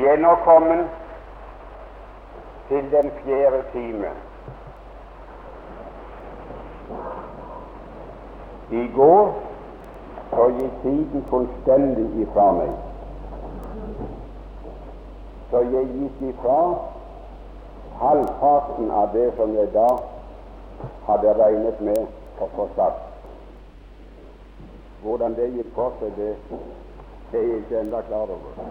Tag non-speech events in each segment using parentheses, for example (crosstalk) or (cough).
Vi er nå kommet til den fjerde time. I går så gikk tiden fullstendig ifra meg. Så jeg gikk ifra halvparten av det som jeg da hadde regnet med å få sagt. Hvordan det gikk for seg, det er jeg ikke ennå klar over.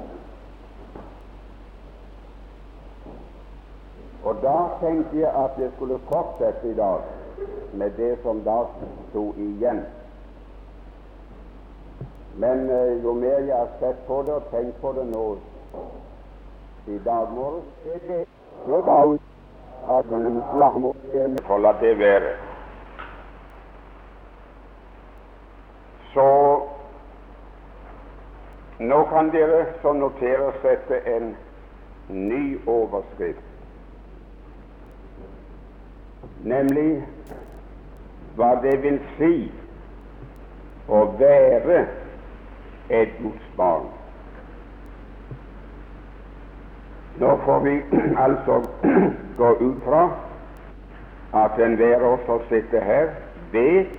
Og da tenkte jeg at jeg skulle fortsette i dag med det som da sto igjen. Men uh, jo mer jeg har sett på det og tenkt på det nå i dag morges, at la det være. Så nå kan dere så notere sette en ny overskrift nemlig hva det vil si å være et Guds barn. Nå får vi (clears throat) altså (clears throat) gå ut fra at enhver av oss som sitter her, vet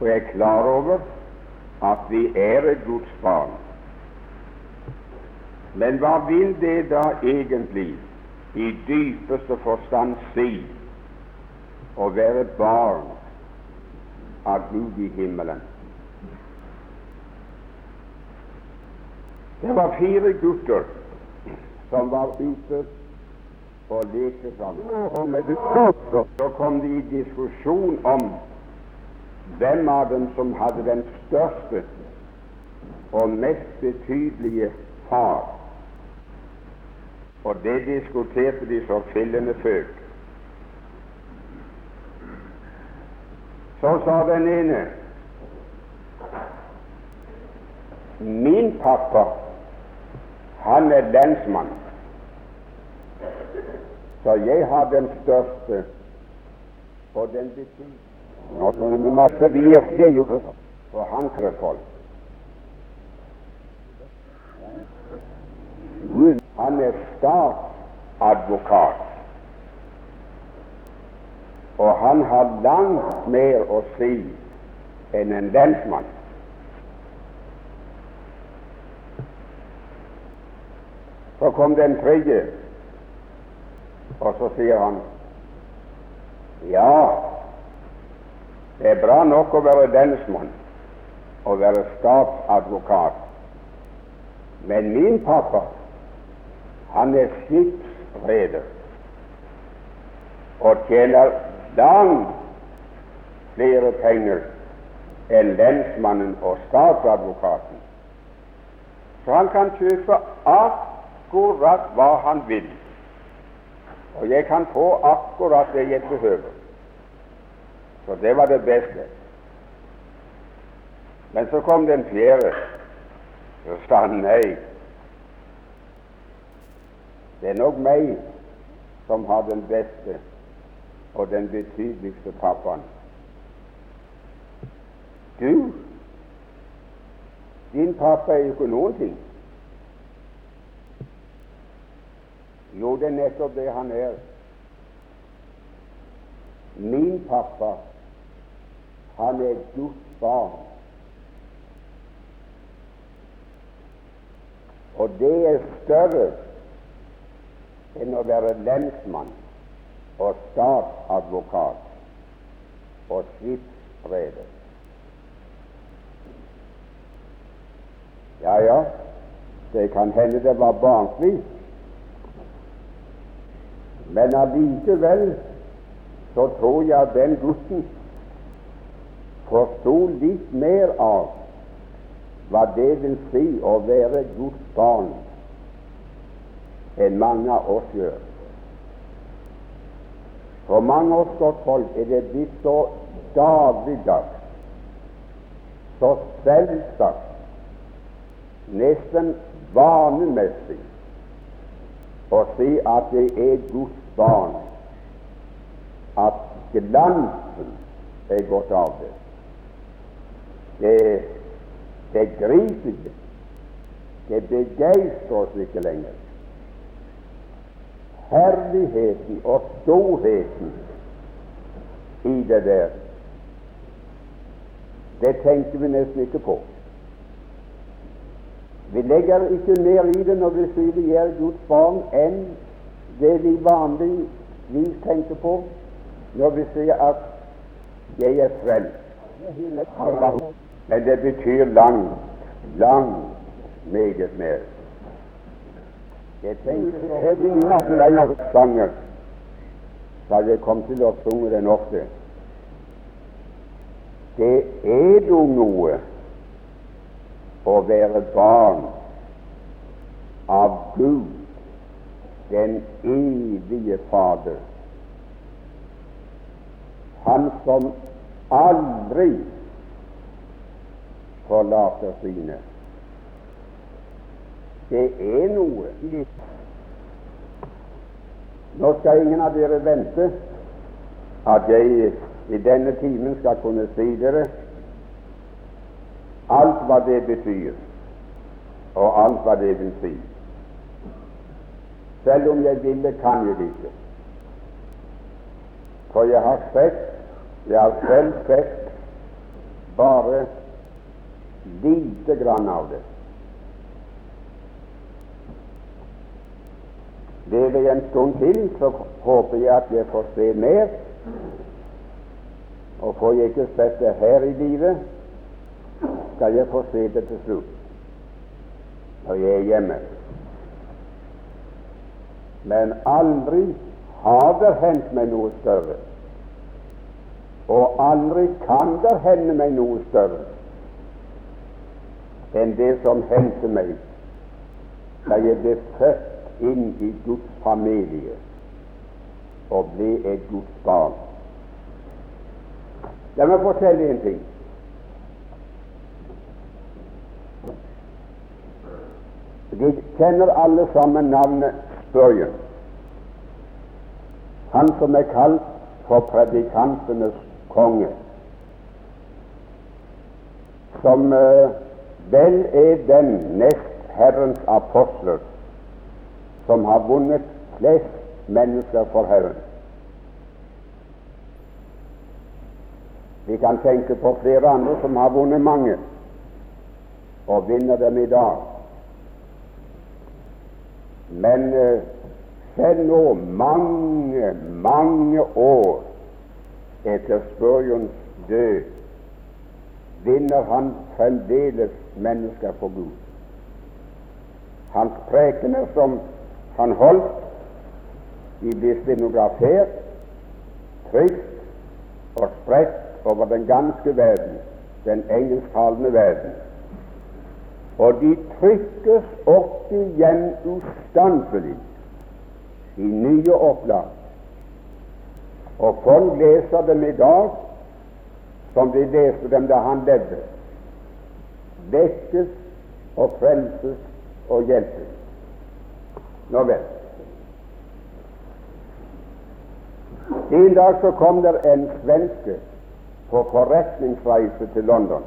og er klar over at vi er et Guds barn. Men hva vil det da egentlig i dypeste forstand si å være barn av Gud i himmelen. Det var fire gutter som var ute og lekte sammen. Så kom de i diskusjon om hvem av dem som hadde den største og mest betydelige far. Og det diskuterte de så fillende føk. Så sa den ene Min pappa, han er lensmann, så jeg har den største og den betyr. Han er statsadvokat og han har langt mer å si enn en lensmann. Så kom den tredje, og så sier han ja, det er bra nok å være lensmann og være statsadvokat, men min pappa, han er skipsreder og tjener langt flere penger enn lensmannen og statsadvokaten. Så han kan kjøpe akkurat hva han vil, og jeg kan få akkurat det jeg behøver. Så det var det beste. Men så kom den fjerde, så sa han nei. Det er nok meg som har den beste og den betydeligste pappaen. Du, din pappa er jo ikke noen ting. Jo, det er nettopp det han er. Min pappa, han er Guds barn. Og det er større enn å være lensmann og statsadvokat og skipsreder. Ja, ja, det kan hende det var barnslig, men allikevel så tror jeg den gutten forsto litt mer av hva det vil si å være Guds barn, enn mange av oss gjør. For mange av oss folk er det blitt så dagligdags, så selvsagt, nesten vanemessig, å si at det er Guds barn, at glansen er gått av det. Det, det griper ikke. Det begeistrer oss ikke lenger. Herligheten og storheten i det der, det tenker vi nesten ikke på. Vi legger ikke mer i det når vi sier vi er Guds barn, enn det vi vanligvis tenker på når vi sier at 'jeg er frelst'. Men det betyr langt, langt meget mer. Jeg tenker denne sanger, så hadde jeg kommet til å synge den ofte. Det er jo noe å være barn av Gud, den evige Fader. Han som aldri forlater sine. Det er noe Nå skal ingen av dere vente at jeg i denne timen skal kunne si dere alt hva det betyr, og alt hva det vil si. Selv om jeg ville, kan jeg ikke. For jeg har sett, jeg har selv sett bare lite grann av det. Lever en stund til, så håper jeg at jeg får se mer. Og får jeg ikke sett det her i livet, skal jeg få se det til slutt, når jeg er hjemme. Men aldri har det hendt meg noe større, og aldri kan det hende meg noe større enn det som hendte meg da jeg ble født inn i Guds familie og ble et Guds barn. La meg fortelle en ting. De kjenner alle sammen navnet Spurgeon, han som er kalt for predikantenes konge, som uh, vel er den nest Herrens apostler som har vunnet flest mennesker for Herren. Vi kan tenke på flere andre som har vunnet mange, og vinner dem i dag. Men uh, selv nå, mange, mange år etter Spurjons død, vinner han fremdeles mennesker for Gud. Hans prekener som han holdt, de blir stenografert, trykt og spredt over den ganske verden, den engelsktalende verden. Og de trykkes opp igjen ustanselig i nye opplag. Og folk leser dem i dag som de leste dem da han levde. Vekkes og frelses og hjelpes. Nå vel. En dag så kom der en svenske på forretningsreise til London.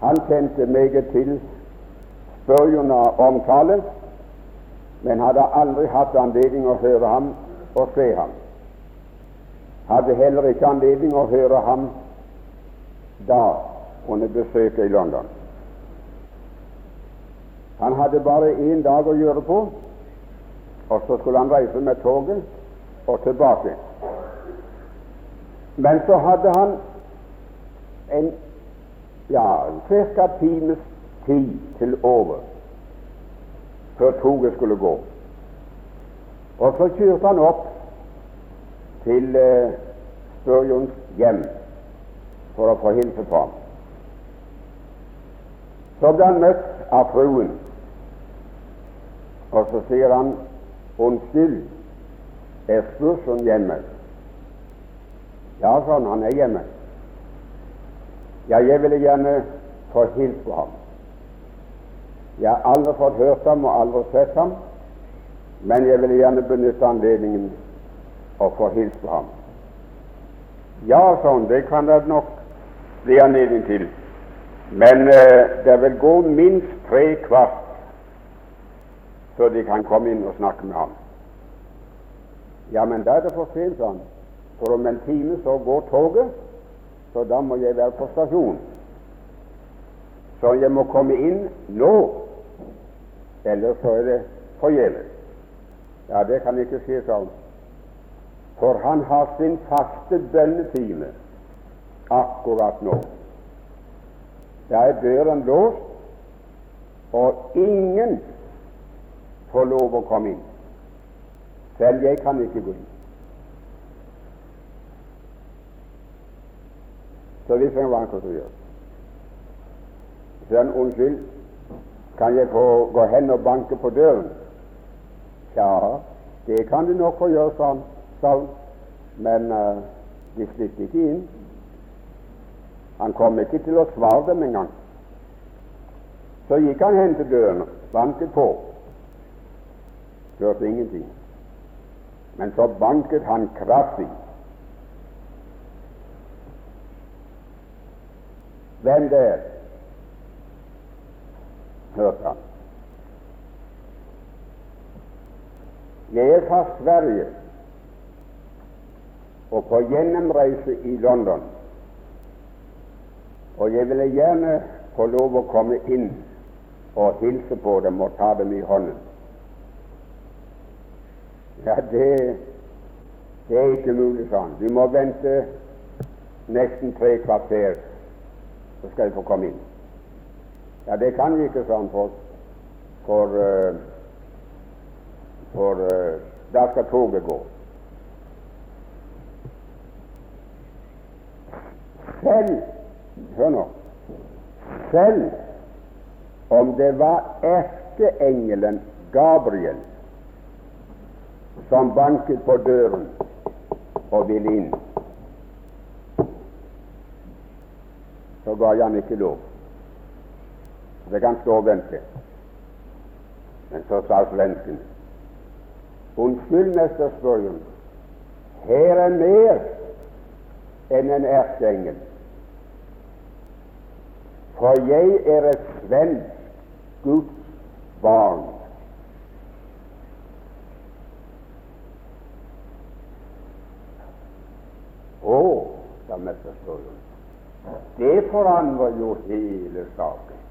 Han kjente meget til av omtale, men hadde aldri hatt anledning å høre ham og se ham. Hadde heller ikke anledning å høre ham da under besøket i London. Han hadde bare én dag å gjøre på, og så skulle han reise med toget og tilbake. Men så hadde han en ja, ca. times tid til over før toget skulle gå. Og så kjørte han opp til uh, Spurgeons hjem for å få hilse på ham. Så ble han møtt av fruen, og så sier han 'Unnskyld, er Spurgeon hjemme?' Ja, sa han, han er hjemme. Ja, jeg ville gjerne få hilse på ham. Jeg har aldri fått hørt ham og aldri sett ham, men jeg ville gjerne benytte anledningen og få hilse på ham. Ja, sånn, det kan det nok bli anledning til. Men eh, det vil gå minst tre kvart før de kan komme inn og snakke med ham. Ja, men da er det for sent, sånn. For om en time så går toget, så da må jeg være på stasjonen. Så jeg må komme inn nå, eller så er det forgjeves. Ja, det kan ikke skje sånn. For han har sin faste bønnetime akkurat nå. Da er døren låst, og ingen får lov å komme inn. Selv jeg kan ikke gå inn. Så hvis hva han kan gjøre Så han unnskyld, kan jeg få gå hen og banke på døren? Ja, det kan du nok få gjøre, sa han. Men uh, de slipper ikke inn. Han kom ikke til å svare dem engang. Så gikk han hen til døren, banket på. Hørte ingenting. Men så banket han kraftig. Hvem det er, hørte han. Jeg er fra Sverige og på gjennomreise i London. Og jeg ville gjerne få lov å komme inn og hilse på dem og ta dem i hånden. Ja, det, det er ikke mulig, han. Du må vente nesten tre kvarter, så skal du få komme inn. Ja, det kan vi ikke, han, for, for, uh, for uh, da skal toget gå. Selv Hør nå. Selv om det var erkeengelen Gabriel som banket på døren og ville inn, så ga jeg han ikke lov. Det kan stå og vente. Men så sa svensken Unnskyld, mester Spørjon, her er mer enn en erkeengel. For jeg er et svensk Guds barn. Å, sa mesterstolen, det forandrer jo hele saken.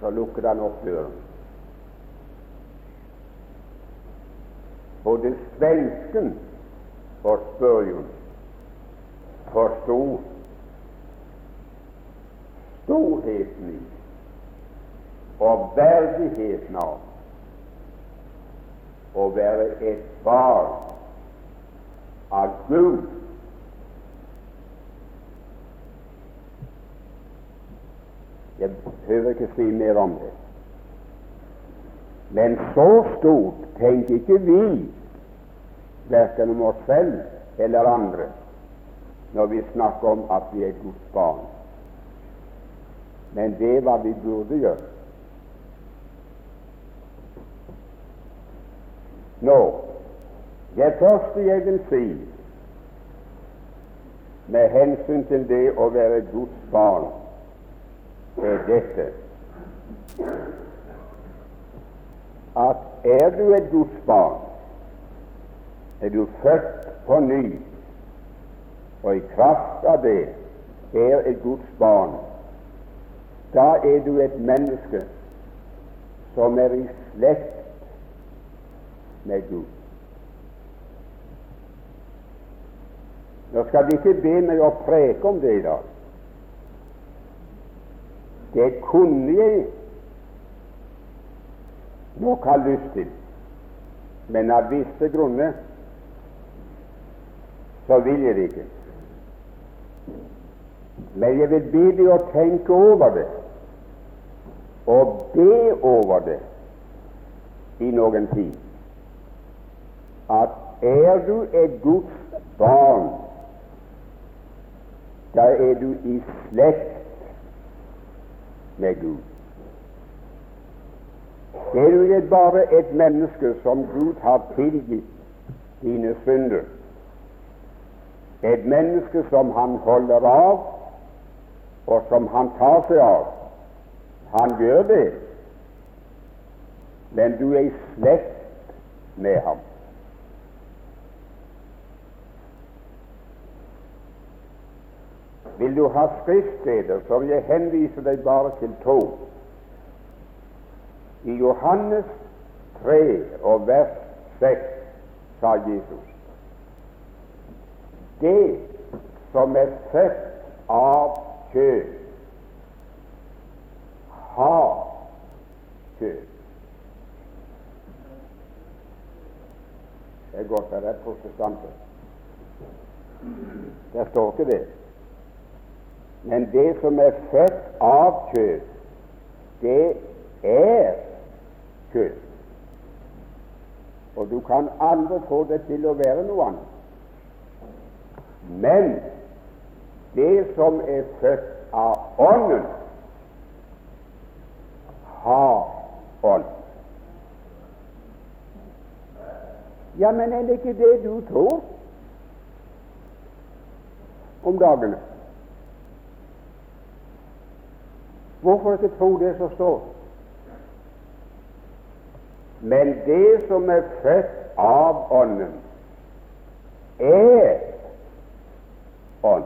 Så lukket han opp døren. Både svensken og Spørjon forsto storheten i og verdigheten av å være et barn av Gud. Jeg behøver ikke si mer om det. Men så stort tenker ikke vi, verken om oss selv eller andre, når vi snakker om at vi er Guds barn. Men det er hva vi burde gjøre. Nå, det første jeg vil si med hensyn til det å være Guds barn, er dette at er du et Guds barn, er du født på ny, og i kraft av det er et Guds barn, da er du et menneske som er i slekt med Gud. Nå skal de ikke be meg å preke om det i dag. Det kunne jeg nok ha lyst til, men av visse grunner så vil jeg det ikke. Men jeg vil be deg å tenke over det og be over det i noen tid. At er du et Guds barn, da er du i slekt med Gud. Det Er du ikke bare et menneske som Gud har tilgitt dine synder, et menneske som Han holder av, og som han tar seg av. Han gjør det, men du er i slekt med ham. Vil du ha skriftsteder, så vil jeg henvise deg bare til to. I Johannes 3 og vers 6 sa Jesus Det som er født av kjød, har kjød. Det er godt det er protestanter. Der står ikke det. Men det som er født av kjød, det er kjød. Og du kan aldri få det til å være noe annet. Men det som er født av Ånden, har ånd. Ja, men er det ikke det du tror om dagene? Hvorfor ikke tro det som står? Men det som er født av Ånden, er ånd.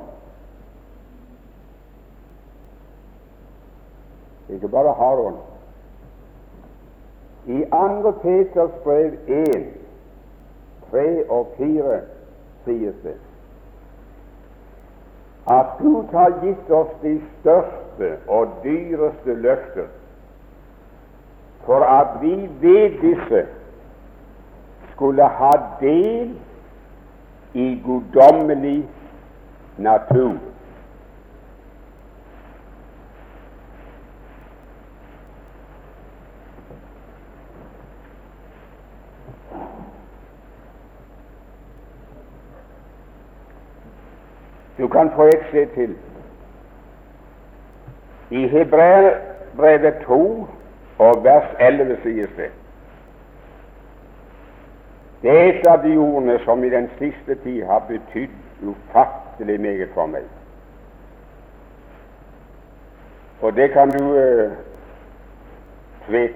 Ikke bare har ånd. I 2. Peters brev 1, 3 og 4 sies det at Gud har gitt oss de største og dyreste løfter for at vi ved disse skulle ha del i guddommelig natur. Du kan få et sted til. I Hebreerbrevet 2 og vers 11 sies det Det er et av de ordene som i den siste tid har betydd ufattelig meget for meg. Og det kan du uh,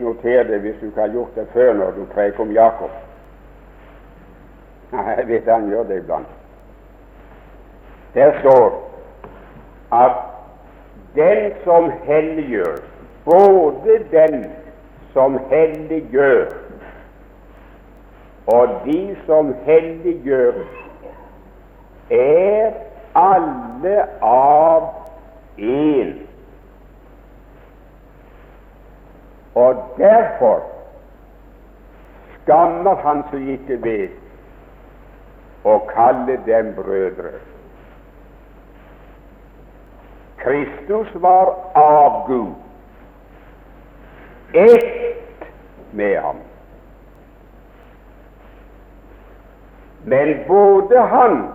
notere deg hvis du ikke har gjort det før når du preker om Jakob. (laughs) Jeg vet han gjør det iblant. Der står at den som helliggjør, både den som helliggjør, og de som helliggjør, er alle av én. Og derfor skammer han seg ikke ved å kalle dem brødre. Kristus var av Gud, ett med ham. Men både han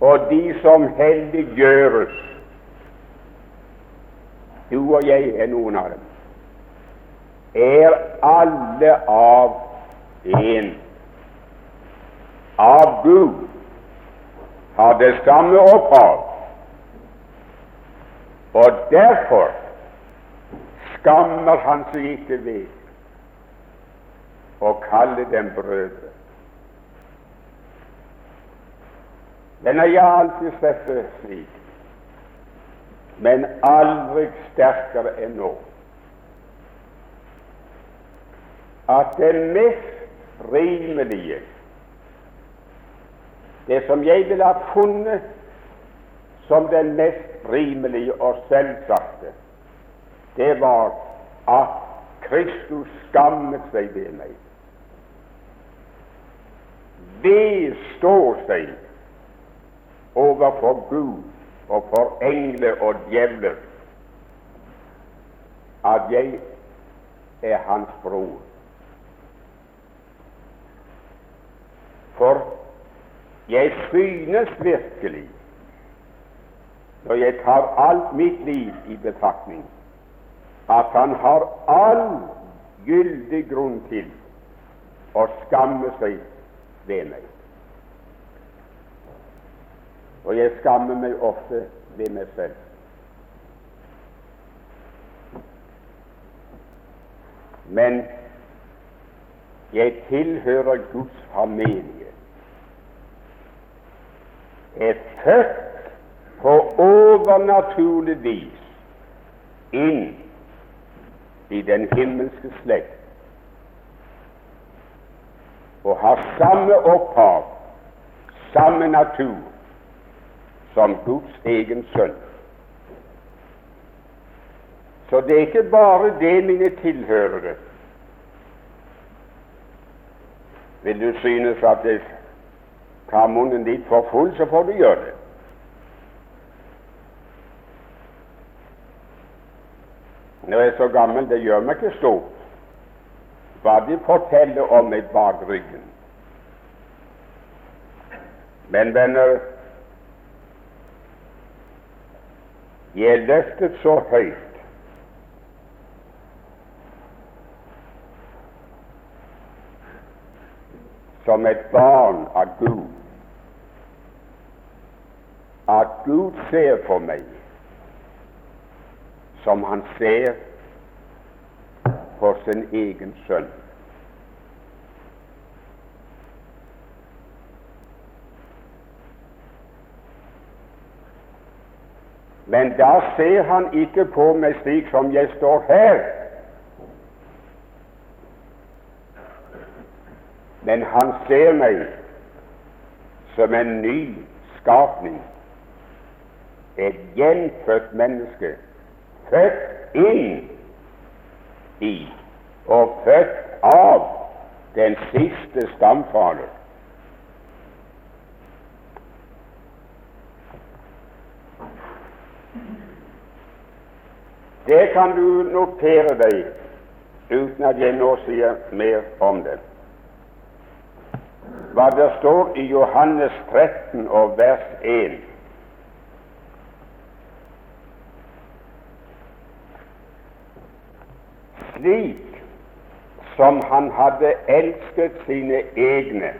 og de som helliggjøres Du og jeg er noen av dem. Er alle av én. Av Gud. Har det samme opphav og derfor skammer han seg ikke ved å kalle dem brødre. Men jeg alltid sett slik, men aldri sterkere enn nå, at det mest rimelige, det som jeg ville ha funnet som den mest rimelige og selvsagte, det var at Kristus skammet seg ved meg. Vedstå seg overfor Gud og for engler og djevler at jeg er hans bror. For jeg synes virkelig så jeg tar alt mitt liv i betraktning at han har all gyldig grunn til å skamme seg ved meg. Og jeg skammer meg ofte ved meg selv. Men jeg tilhører Guds familie. Jeg er født på overnaturlig vis inn i den himmelske slekt og har samme opphav, samme natur, som Guds egen sønn. Så det er ikke bare det, mine tilhørere. Vil du synes at det tar munnen litt for full, så får du gjøre det. Når jeg er så gammel, det gjør meg ikke stor, hva de forteller om meg bak ryggen. Men venner, jeg er løftet så høyt som et barn av Gud at Gud ser på meg som han ser for sin egen sønn. Men da ser han ikke på meg slik som jeg står her. Men han ser meg som en ny skapning, et gjenfødt menneske, født inn i og født av den siste stamfader. Det kan du notere deg uten at jeg nå sier mer om det. Hva det står i Johannes 13 og vers 1. Slik som han hadde elsket sine egne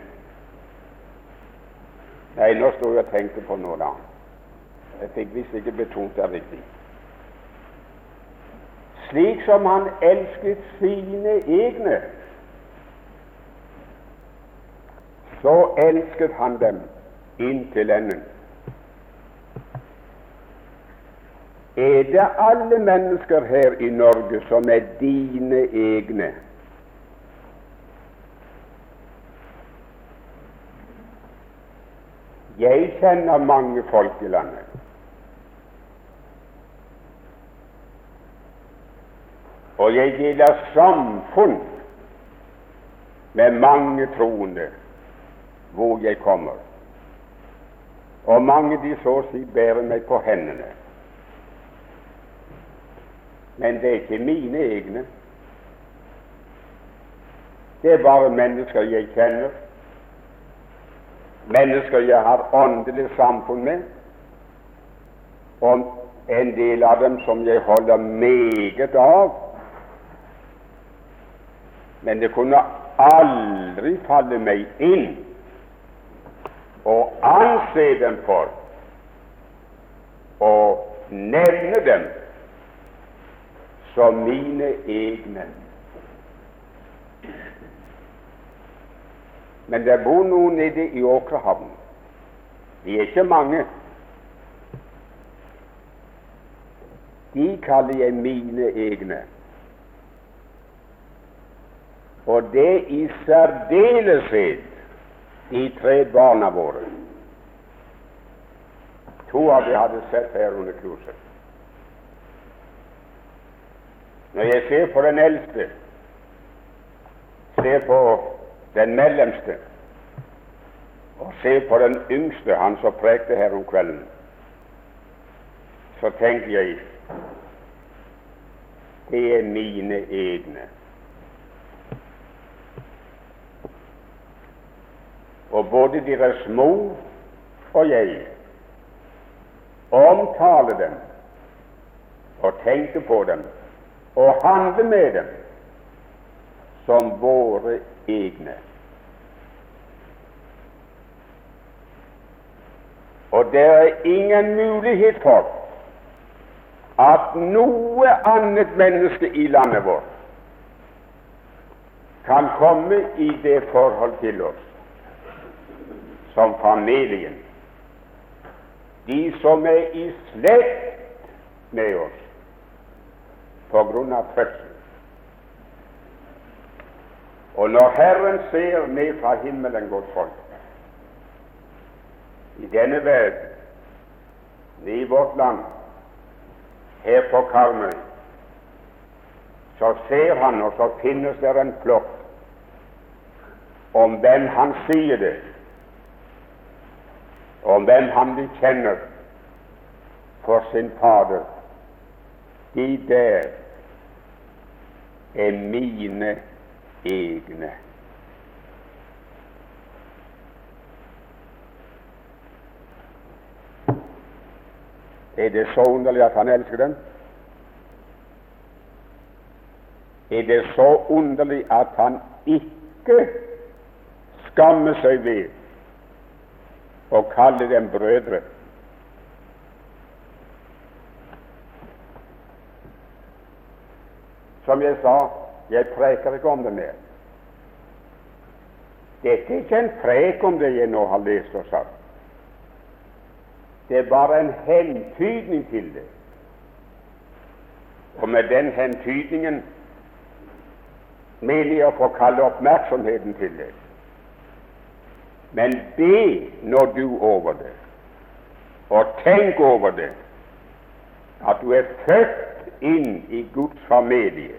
Nei, nå sto jeg og tenkte på noe annet. Jeg fikk visst ikke betont det riktig slik som han elsket sine egne, så elsket han dem inntil enden. Er det alle mennesker her i Norge som er dine egne? Jeg kjenner mange folk i landet Og jeg gjelder samfunn med mange troende hvor jeg kommer. Og mange de så å si bærer meg på hendene. Men det er ikke mine egne. Det er bare mennesker jeg kjenner, mennesker jeg har åndelig samfunn med, og en del av dem som jeg holder meget av. Men det kunne aldri falle meg inn å anse dem for å nevne dem som mine egne. Men det bor noen nede i Åkrehavn. De er ikke mange. De kaller jeg mine egne og det i særdeleshet de tre barna våre. To av dem hadde sett her under kurset. Når jeg ser på den eldste, ser på den mellomste og ser på den yngste, han som prekte her om kvelden, så tenker jeg det er mine egne. og både deres mor og jeg omtaler dem og tenker på dem og handle med dem som våre egne. Og det er ingen mulighet for at noe annet menneske i landet vårt kan komme i det forhold til oss som familien, de som er i slekt med oss på grunn av fødsel. Og når Herren ser ned fra himmelen, godt folk, i denne verden, i vårt land, her på Karmøy, så ser han, og så finnes det en flokk om hvem han sier det, om hvem han bekjenner for sin Fader. De der er mine egne. Er det så underlig at han elsker dem? Er det så underlig at han ikke skammer seg ved å kalle dem brødre? Som jeg sa, jeg preker ikke om det mer. Dette er ikke en prek om det jeg nå har lest og sagt. Det er bare en hentydning til det. Og med den hentydningen mener jeg å få kalle oppmerksomheten til det. Men be når du over det, og tenk over det, at du er født inn i Guds familie,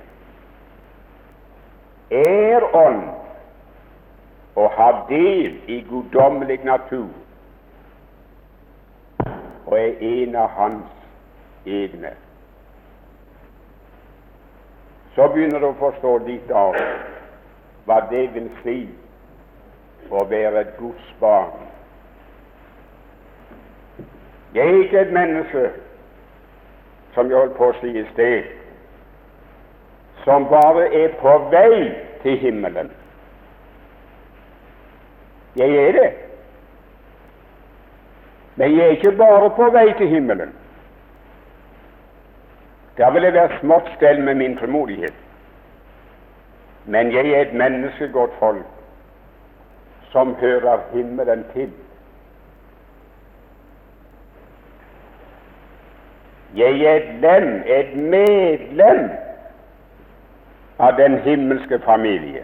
er ånd og har del i guddommelig natur og er en av hans egne. Så begynner du å forstå litt av hva det vil si å være et Guds barn. Jeg er ikke et menneske, som jeg holdt på å si i sted, som bare er på vei til himmelen. Jeg er det. Men jeg er ikke bare på vei til himmelen. Der vil jeg være smått stell med min tålmodighet. Men jeg er et menneskegodt folk som hører himmelen til. Jeg er et lem, et medlem av den himmelske familie.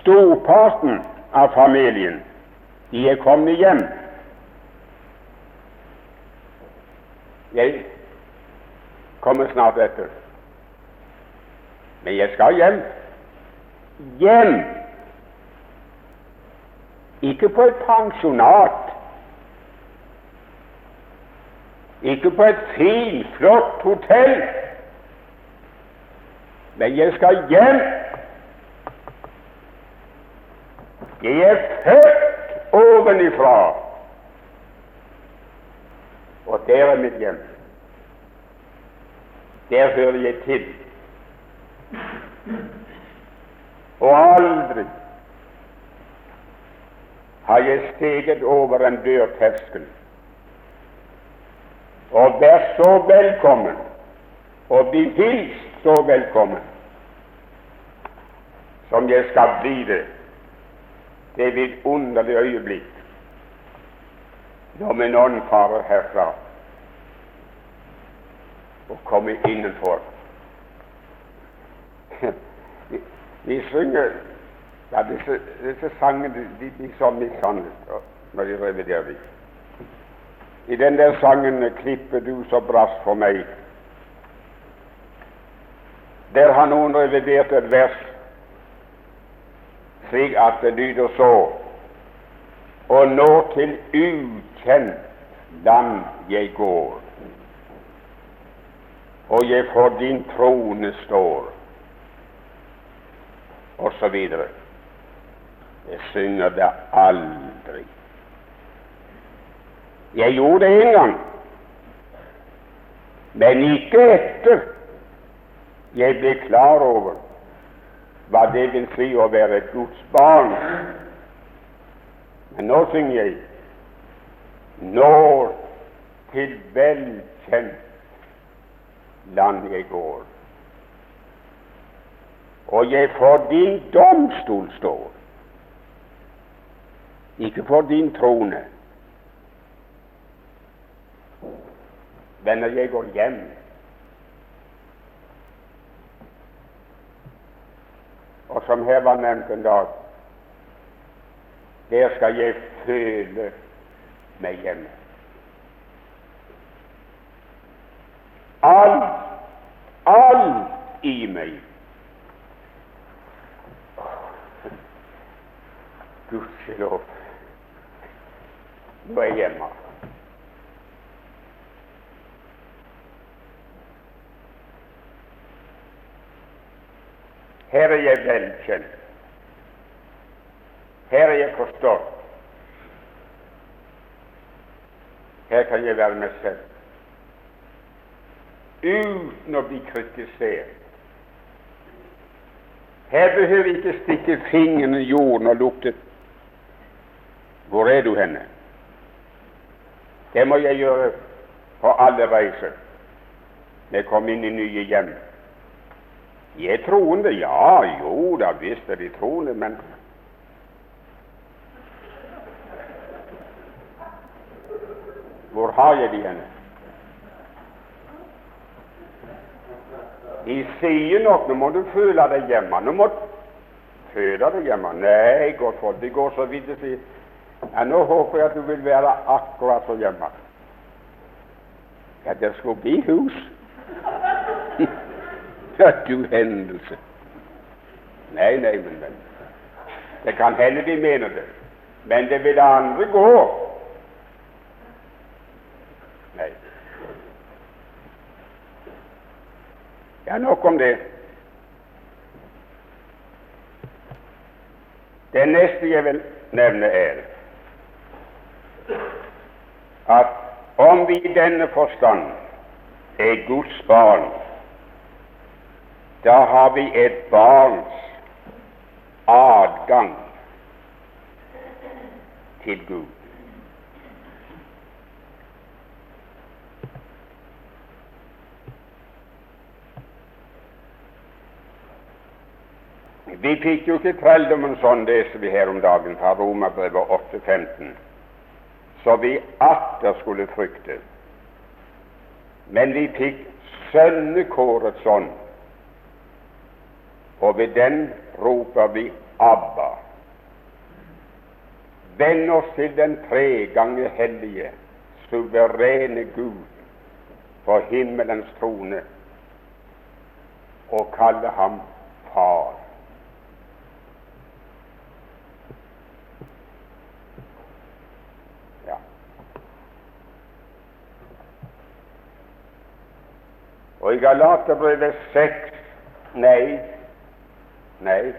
Storparten av familien de er kommet hjem. Jeg kommer snart etter. Men jeg skal hjem. Hjem! Ikke på et pensjonat. Ikke på et fint, flott hotell. Men jeg skal hjem. Jeg er født ovenifra. Og der er mitt hjem. Der hører jeg til. Og aldri har jeg steget over en dørterskel og vær så velkommen. Og bli hilst så velkommen. Som jeg skal bli det. Det vidunderlige øyeblikk. Når min ånd farer herfra. Og kommer innenfor. vi, (laughs) vi synger. Ja, disse, disse sangene de blir så mishandlet når de reviderer dem. I den der sangen 'Klipper du så brast for meg', der har noen revidert et vers slik at det lyder så Og nå til ukjent land jeg går, og jeg for din trone står, videre. Jeg synger det aldri. Jeg gjorde det en gang, men ikke etter jeg ble klar over hva det vil si å være et Guds barn. Men nå synger jeg når til velkjent land jeg går. og jeg for din domstol står, ikke for din trone. Venner, jeg går hjem. Og som her var nevnt en dag, der skal jeg føle meg hjemme. Alt, alt i meg Gudskjelov, nå er jeg hjemme. Her er jeg velkjent. Her er jeg forstått. Her kan jeg være meg selv uten å bli kritisert. Her behøver jeg ikke stikke fingeren i jorden og lukte Hvor er du henne? Det må jeg gjøre på alle reiser jeg kommer inn i nye hjem. De er troende, ja, jo da visst er de troende, men Hvor har jeg de hen? De sier nok 'nå må du føle deg hjemme'. Nå må føle deg hjemme. Nei, godt folk, det går så vidt å si ja, 'Nå håper jeg at du vil være akkurat så hjemme'. Ja, det skulle bli hus. Ja, du hendelse. Nei, nei, men, venn. Det kan hende de mener det, men det vil andre gå. Nei. Ja, nok om det. Det neste jeg vil nevne, er at om vi i denne forstand er Guds barn, da har vi et barns adgang til Gud. Vi fikk jo ikke trelldommen sånn, leser vi her om dagen fra Romerbrevet 8,15, så vi atter skulle frykte. Men vi fikk sønnekåret sånn og ved den roper vi Abba. Venn oss til den tre ganger hellige, suverene Gud på himmelens trone og kalle ham Far. Ja. Og i Galaterbrevet 6 Nei, Nei.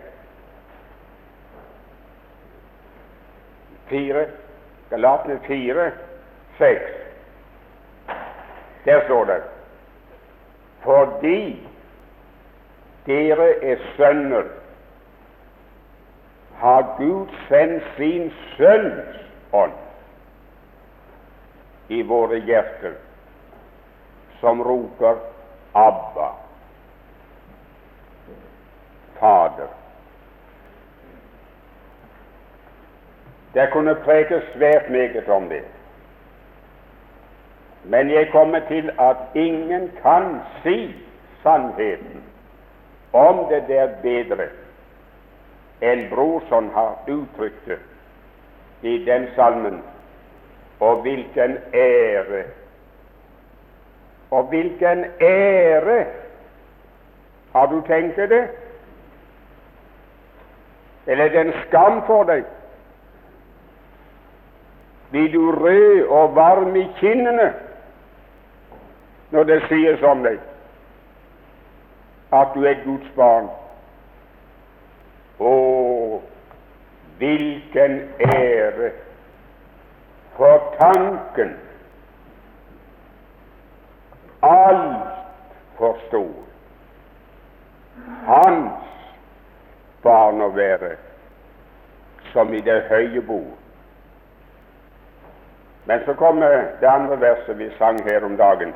Fire, Galatene fire, seks. Der står det fordi dere er sønner, har Gud sendt sin Sønns ånd i våre hjerter, som roper Abba. Fader. Det kunne prekes svært meget om det, men jeg kommer til at ingen kan si sannheten om det der bedre enn Brorson har uttrykt det i den salmen. Og hvilken ære Og hvilken ære har du tenkt det? Eller er det en skam for deg? Blir du rød og varm i kinnene når det sies om deg at du er Guds barn? Å, hvilken ære for tanken alt for stor. Hans barn å være som i det høye bo. Men så kommer det andre verset vi sang her om dagen.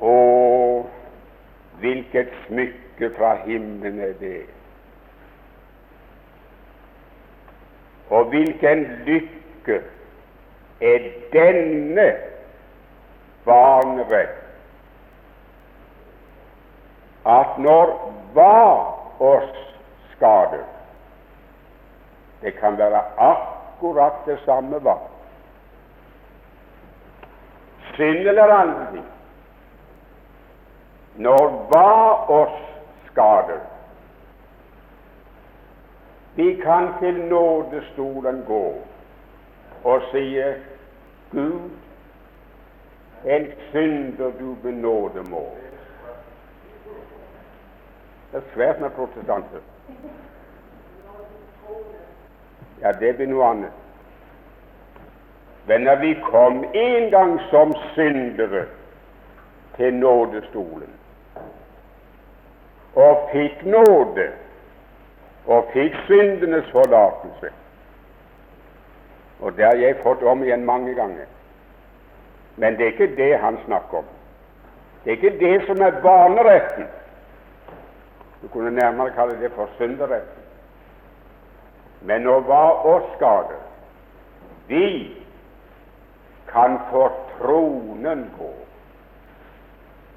Å, hvilket smykke fra himmelen er det? Og hvilken lykke er denne barnerett at når hva oss skader Det kan være akkurat det samme hva. Synd eller aldri. Når hva oss skader Vi kan til nådestolen gå og si Gud, en synder du benåde må. Det er svært med protestanter. Ja, det blir noe annet. Men når vi kom en gang som syndere til nådestolen og fikk nåde og fikk syndenes forlatelse Og det har jeg fått om igjen mange ganger. Men det er ikke det han snakker om. Det er ikke det som er barneretten. Du kunne nærmere kalle det for synderetten. Men nå var oss skade. Vi kan for tronen gå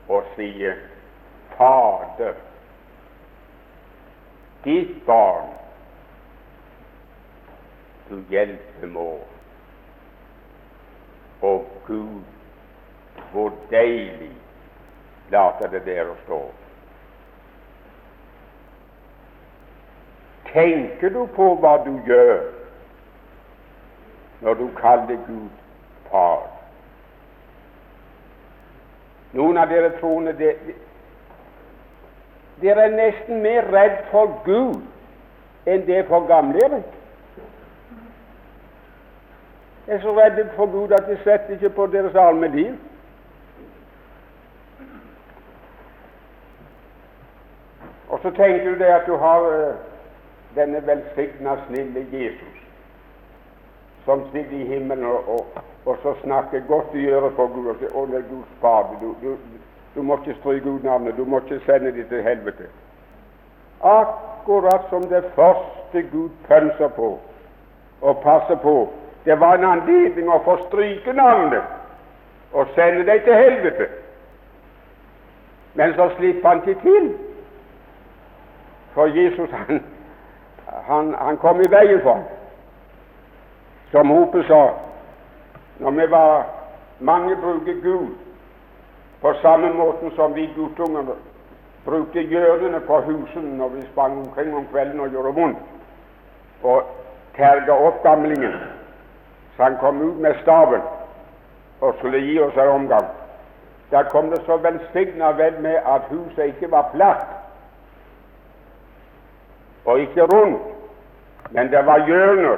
og si Fader, ditt barn, du hjelpe må. Og Gud, hvor deilig later det der å stå. Tenker du på hva du gjør når du kaller Gud far? Noen av dere troende dere er nesten mer redd for Gud enn det for gamle Jeg er så redd for Gud at de setter ikke på deres arme liv. Og så tenker du det at du har uh, denne velsigna, snille Jesus som sitter i himmelen og, og, og så snakker godt i øret på Gud og sier 'Å, er Guds Fader, du, du, du må ikke stryke ut navnet, du må ikke sende dem til helvete'. Akkurat som det første Gud pønser på og passer på. Det var en anledning å få stryke navnet og sende dem til helvete. Men så slipper han ikke til. For Jesus han, han, han kom i veien for. Som Hope sa, når vi var mange bruker Gud på samme måten som vi guttunger brukte hjørnene på husene når vi sprang omkring om kvelden og gjorde vondt, og terga opp gamlingen så han kom ut med staven og skulle gi oss en omgang. Der kom det så velsigna vel med at huset ikke var flatt og ikke rundt, men det var hjørner.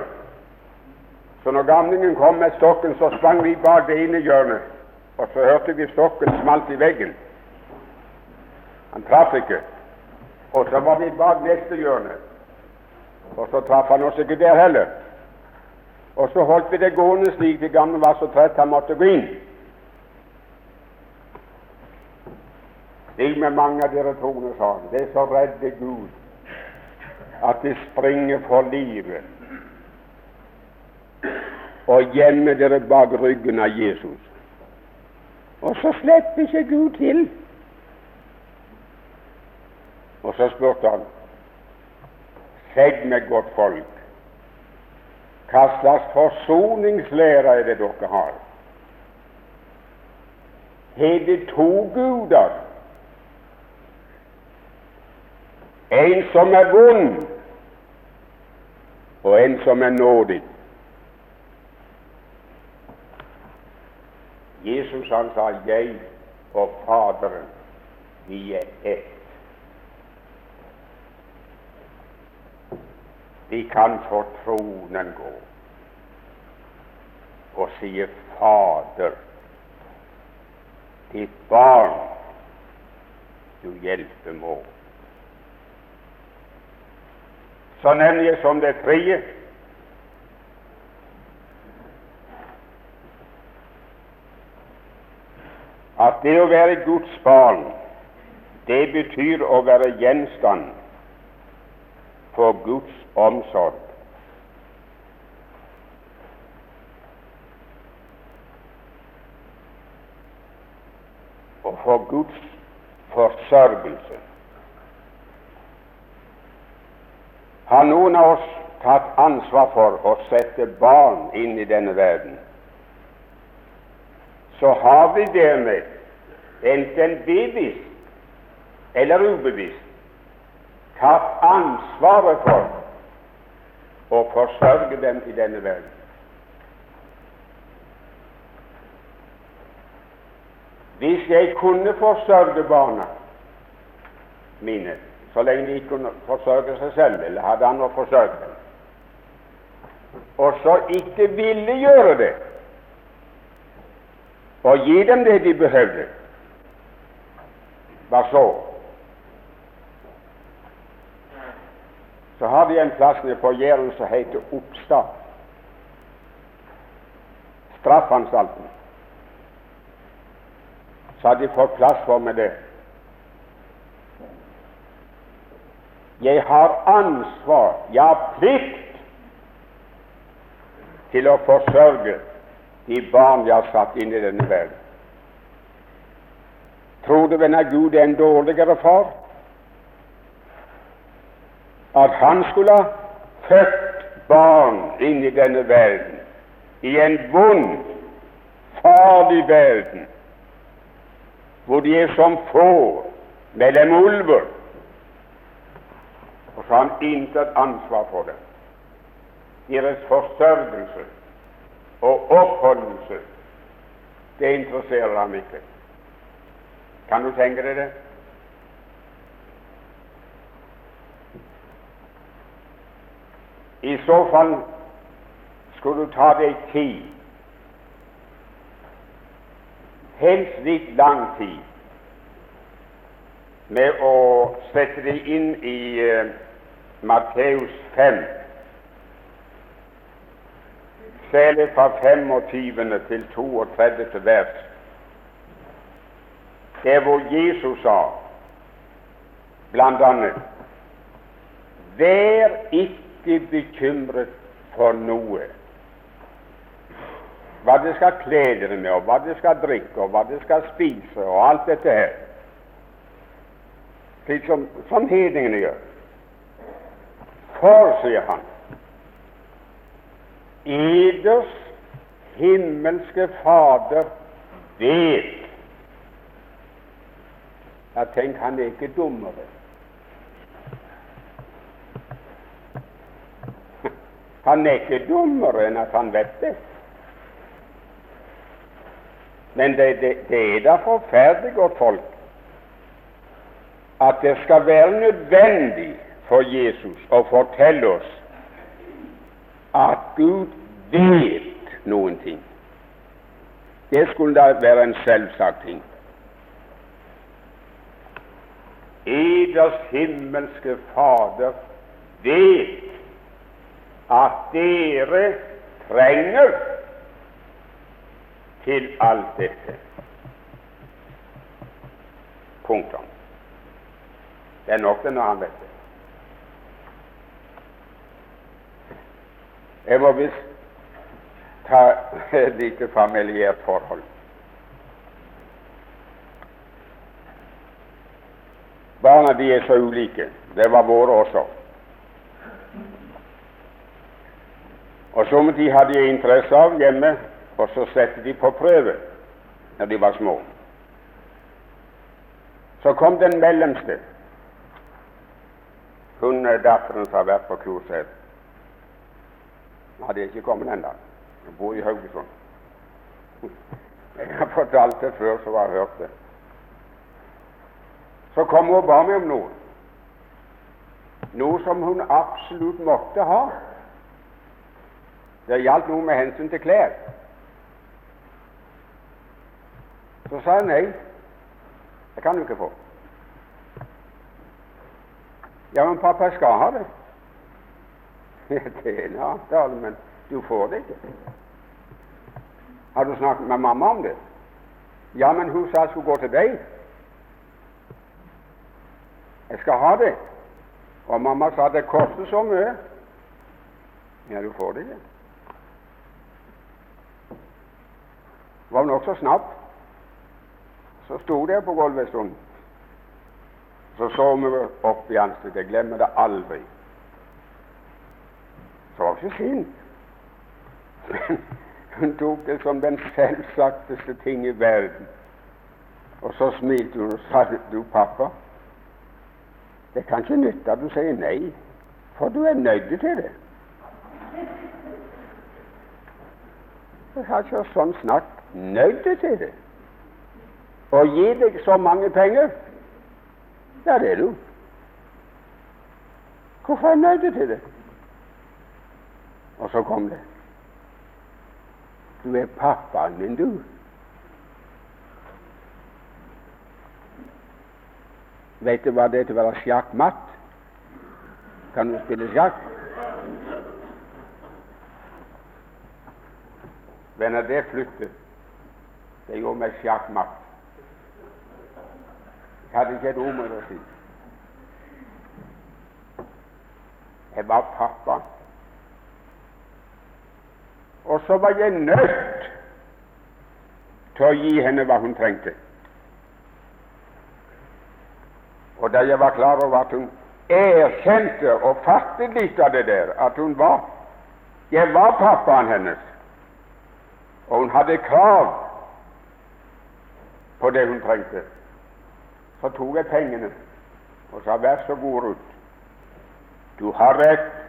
Så når gamlingen kom med stokken, så sprang vi bak det ene hjørnet, og så hørte vi stokken smalt i veggen. Han traff ikke. Og så var vi bak neste hjørne, og så traff han oss ikke der heller. Og så holdt vi det gående slik de gamle var så trett han måtte gå inn. Slik med mange av dere troende sånn. Det er så redde Gud at de springer for livet og gjemmer dere bak ryggen av Jesus. Og så slipper ikke Gud til. Og så spurte han Segg meg, godt folk, hva slags forsoningslære er det dere har? Har det to guder? En som er vond, og en som er nådig. Jesus han sa 'Jeg og Faderen, vi er ett'. Vi kan for tronen gå og si 'Fader, ditt barn, du hjelpe må'. Så nevner jeg som det tredje at det å være Guds barn, det betyr å være gjenstand for Guds omsorg. Og for Guds forsørgelse. Har noen av oss tatt ansvar for å sette barn inn i denne verden, så har vi dermed, enten bevisst eller ubevisst, tatt ansvaret for å forsørge dem i denne verden. Hvis jeg kunne forsørge barna mine så lenge de ikke kunne forsørge seg selv eller hadde andre å forsørge og så ikke ville gjøre det og gi dem det de behøvde, hva så? Så har vi en plass nede på Jæren som heter Oppstad. Straffanstalten. Så har de fått plass for meg der. Jeg har ansvar, ja, plikt til å forsørge de barn jeg har satt inn i denne verden. Tror du venner Gud er en dårligere far? At han skulle ha født barn inn i denne verden, i en vond, farlig verden, hvor de er som får mellom ulver, og så har han intet ansvar for det. deres forsørgelse og oppholdelse, det interesserer ham ikke. Kan du tenke deg det? I så fall skulle du ta deg tid, helst litt lang tid, med å sette deg inn i uh, Matteus 5 særlig fra 25. til 32. vers, det hvor Jesus sa bl.a.: Vær ikke bekymret for noe. Hva det skal kle dere med, og hva det skal drikke, og hva det skal spise, og alt dette her. Slik som, som hedningene gjør. For, sier han, eders himmelske Fader vet Ja, tenk, han er ikke dummere. (laughs) Han er ikke dummere enn at han vet det. Men det, det, det er da forferdelig godt folk at det skal være nødvendig for Jesus og fortelle oss at Gud vet noen ting. Det skulle da være en selvsagt ting. Eders himmelske Fader vet at dere trenger til alt dette. Punktum. Det er nok det når han vet det. Jeg må visst ta et lite familiært forhold. Barna de er så ulike. Det var våre også. Og somme de hadde jeg interesse av hjemme, og så sette de på prøve når de var små. Så kom den mellomste. Hun datteren som har vært på kurs her jeg ikke kommet ennå. Jeg bor i Haugesund. Jeg har fortalt det før, så har jeg hørt det. Så kom hun og ba meg om noe. Noe som hun absolutt måtte ha. Det gjaldt noe med hensyn til klær. Så sa jeg nei. Det kan du ikke få. Ja, men pappa skal ha det. (laughs) det er en avtale, men du får det ikke. Har du snakket med mamma om det? Ja, men hun sa jeg skulle gå til deg. Jeg skal ha det. Og mamma sa det koster så mye. Ja, du får det ikke. Var nokså snapt. Så sto jeg på gulvet en stund. Så så vi opp i ansiktet. Jeg glemmer det aldri. Så ikke sint. Men hun tok det som den selvsagteste ting i verden. Og så smilte hun og sa du, pappa, det kan ikke nytte at du sier nei, for du er nødt til det. Jeg har ikke sånn snakk nødt til det. Å gi deg så mange penger, ja, det er du. Hvorfor er jeg nødt til det? Og så kom det. Du er pappaen min, du. Vet du hva det er til å være sjakkmatt? Kan du spille sjakk? Venner, det flyttet. Det gjorde meg sjakkmatt. Jeg hadde ikke et ord med å si. Jeg var pappa. Og så var jeg nødt til å gi henne hva hun trengte. Og da jeg var klar over at hun erkjente og fattet litt av det der, at hun var Jeg var pappaen hennes, og hun hadde krav på det hun trengte, så tok jeg pengene og sa vær så god, Ruth, du har rett.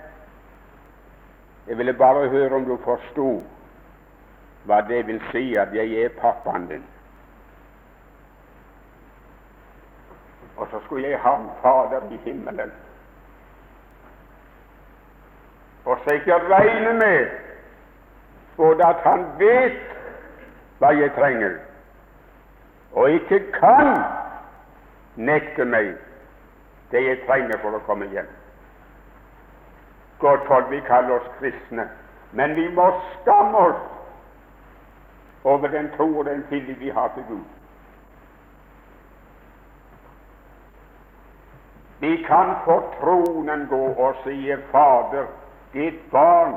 Jeg ville bare høre om du forsto hva det vil si at jeg er pappaen din. Og så skulle jeg ha en Fader i himmelen. Og så ikke regne med både at han vet hva jeg trenger, og ikke kan nekte meg det jeg trenger for å komme hjem. Folk, vi kaller oss kristne, men vi må skamme oss over den tro og den tillit vi har til Gud. Vi kan for tronen gå og si, Fader, ditt barn,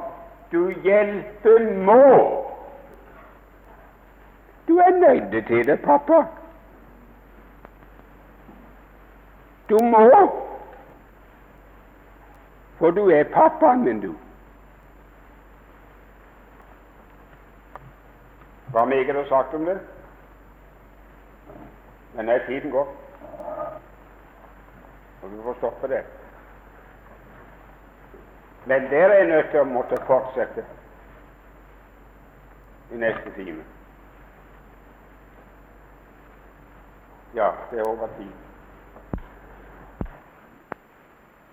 du hjelpe må. Du er nødt til det, pappa. Du må, for du er pappaen min, du. Hva meget har sagt om det? Men er tiden gått? Og du får stoppe det. Men dere er nødt til å måtte fortsette i neste time. Ja, det er over tid.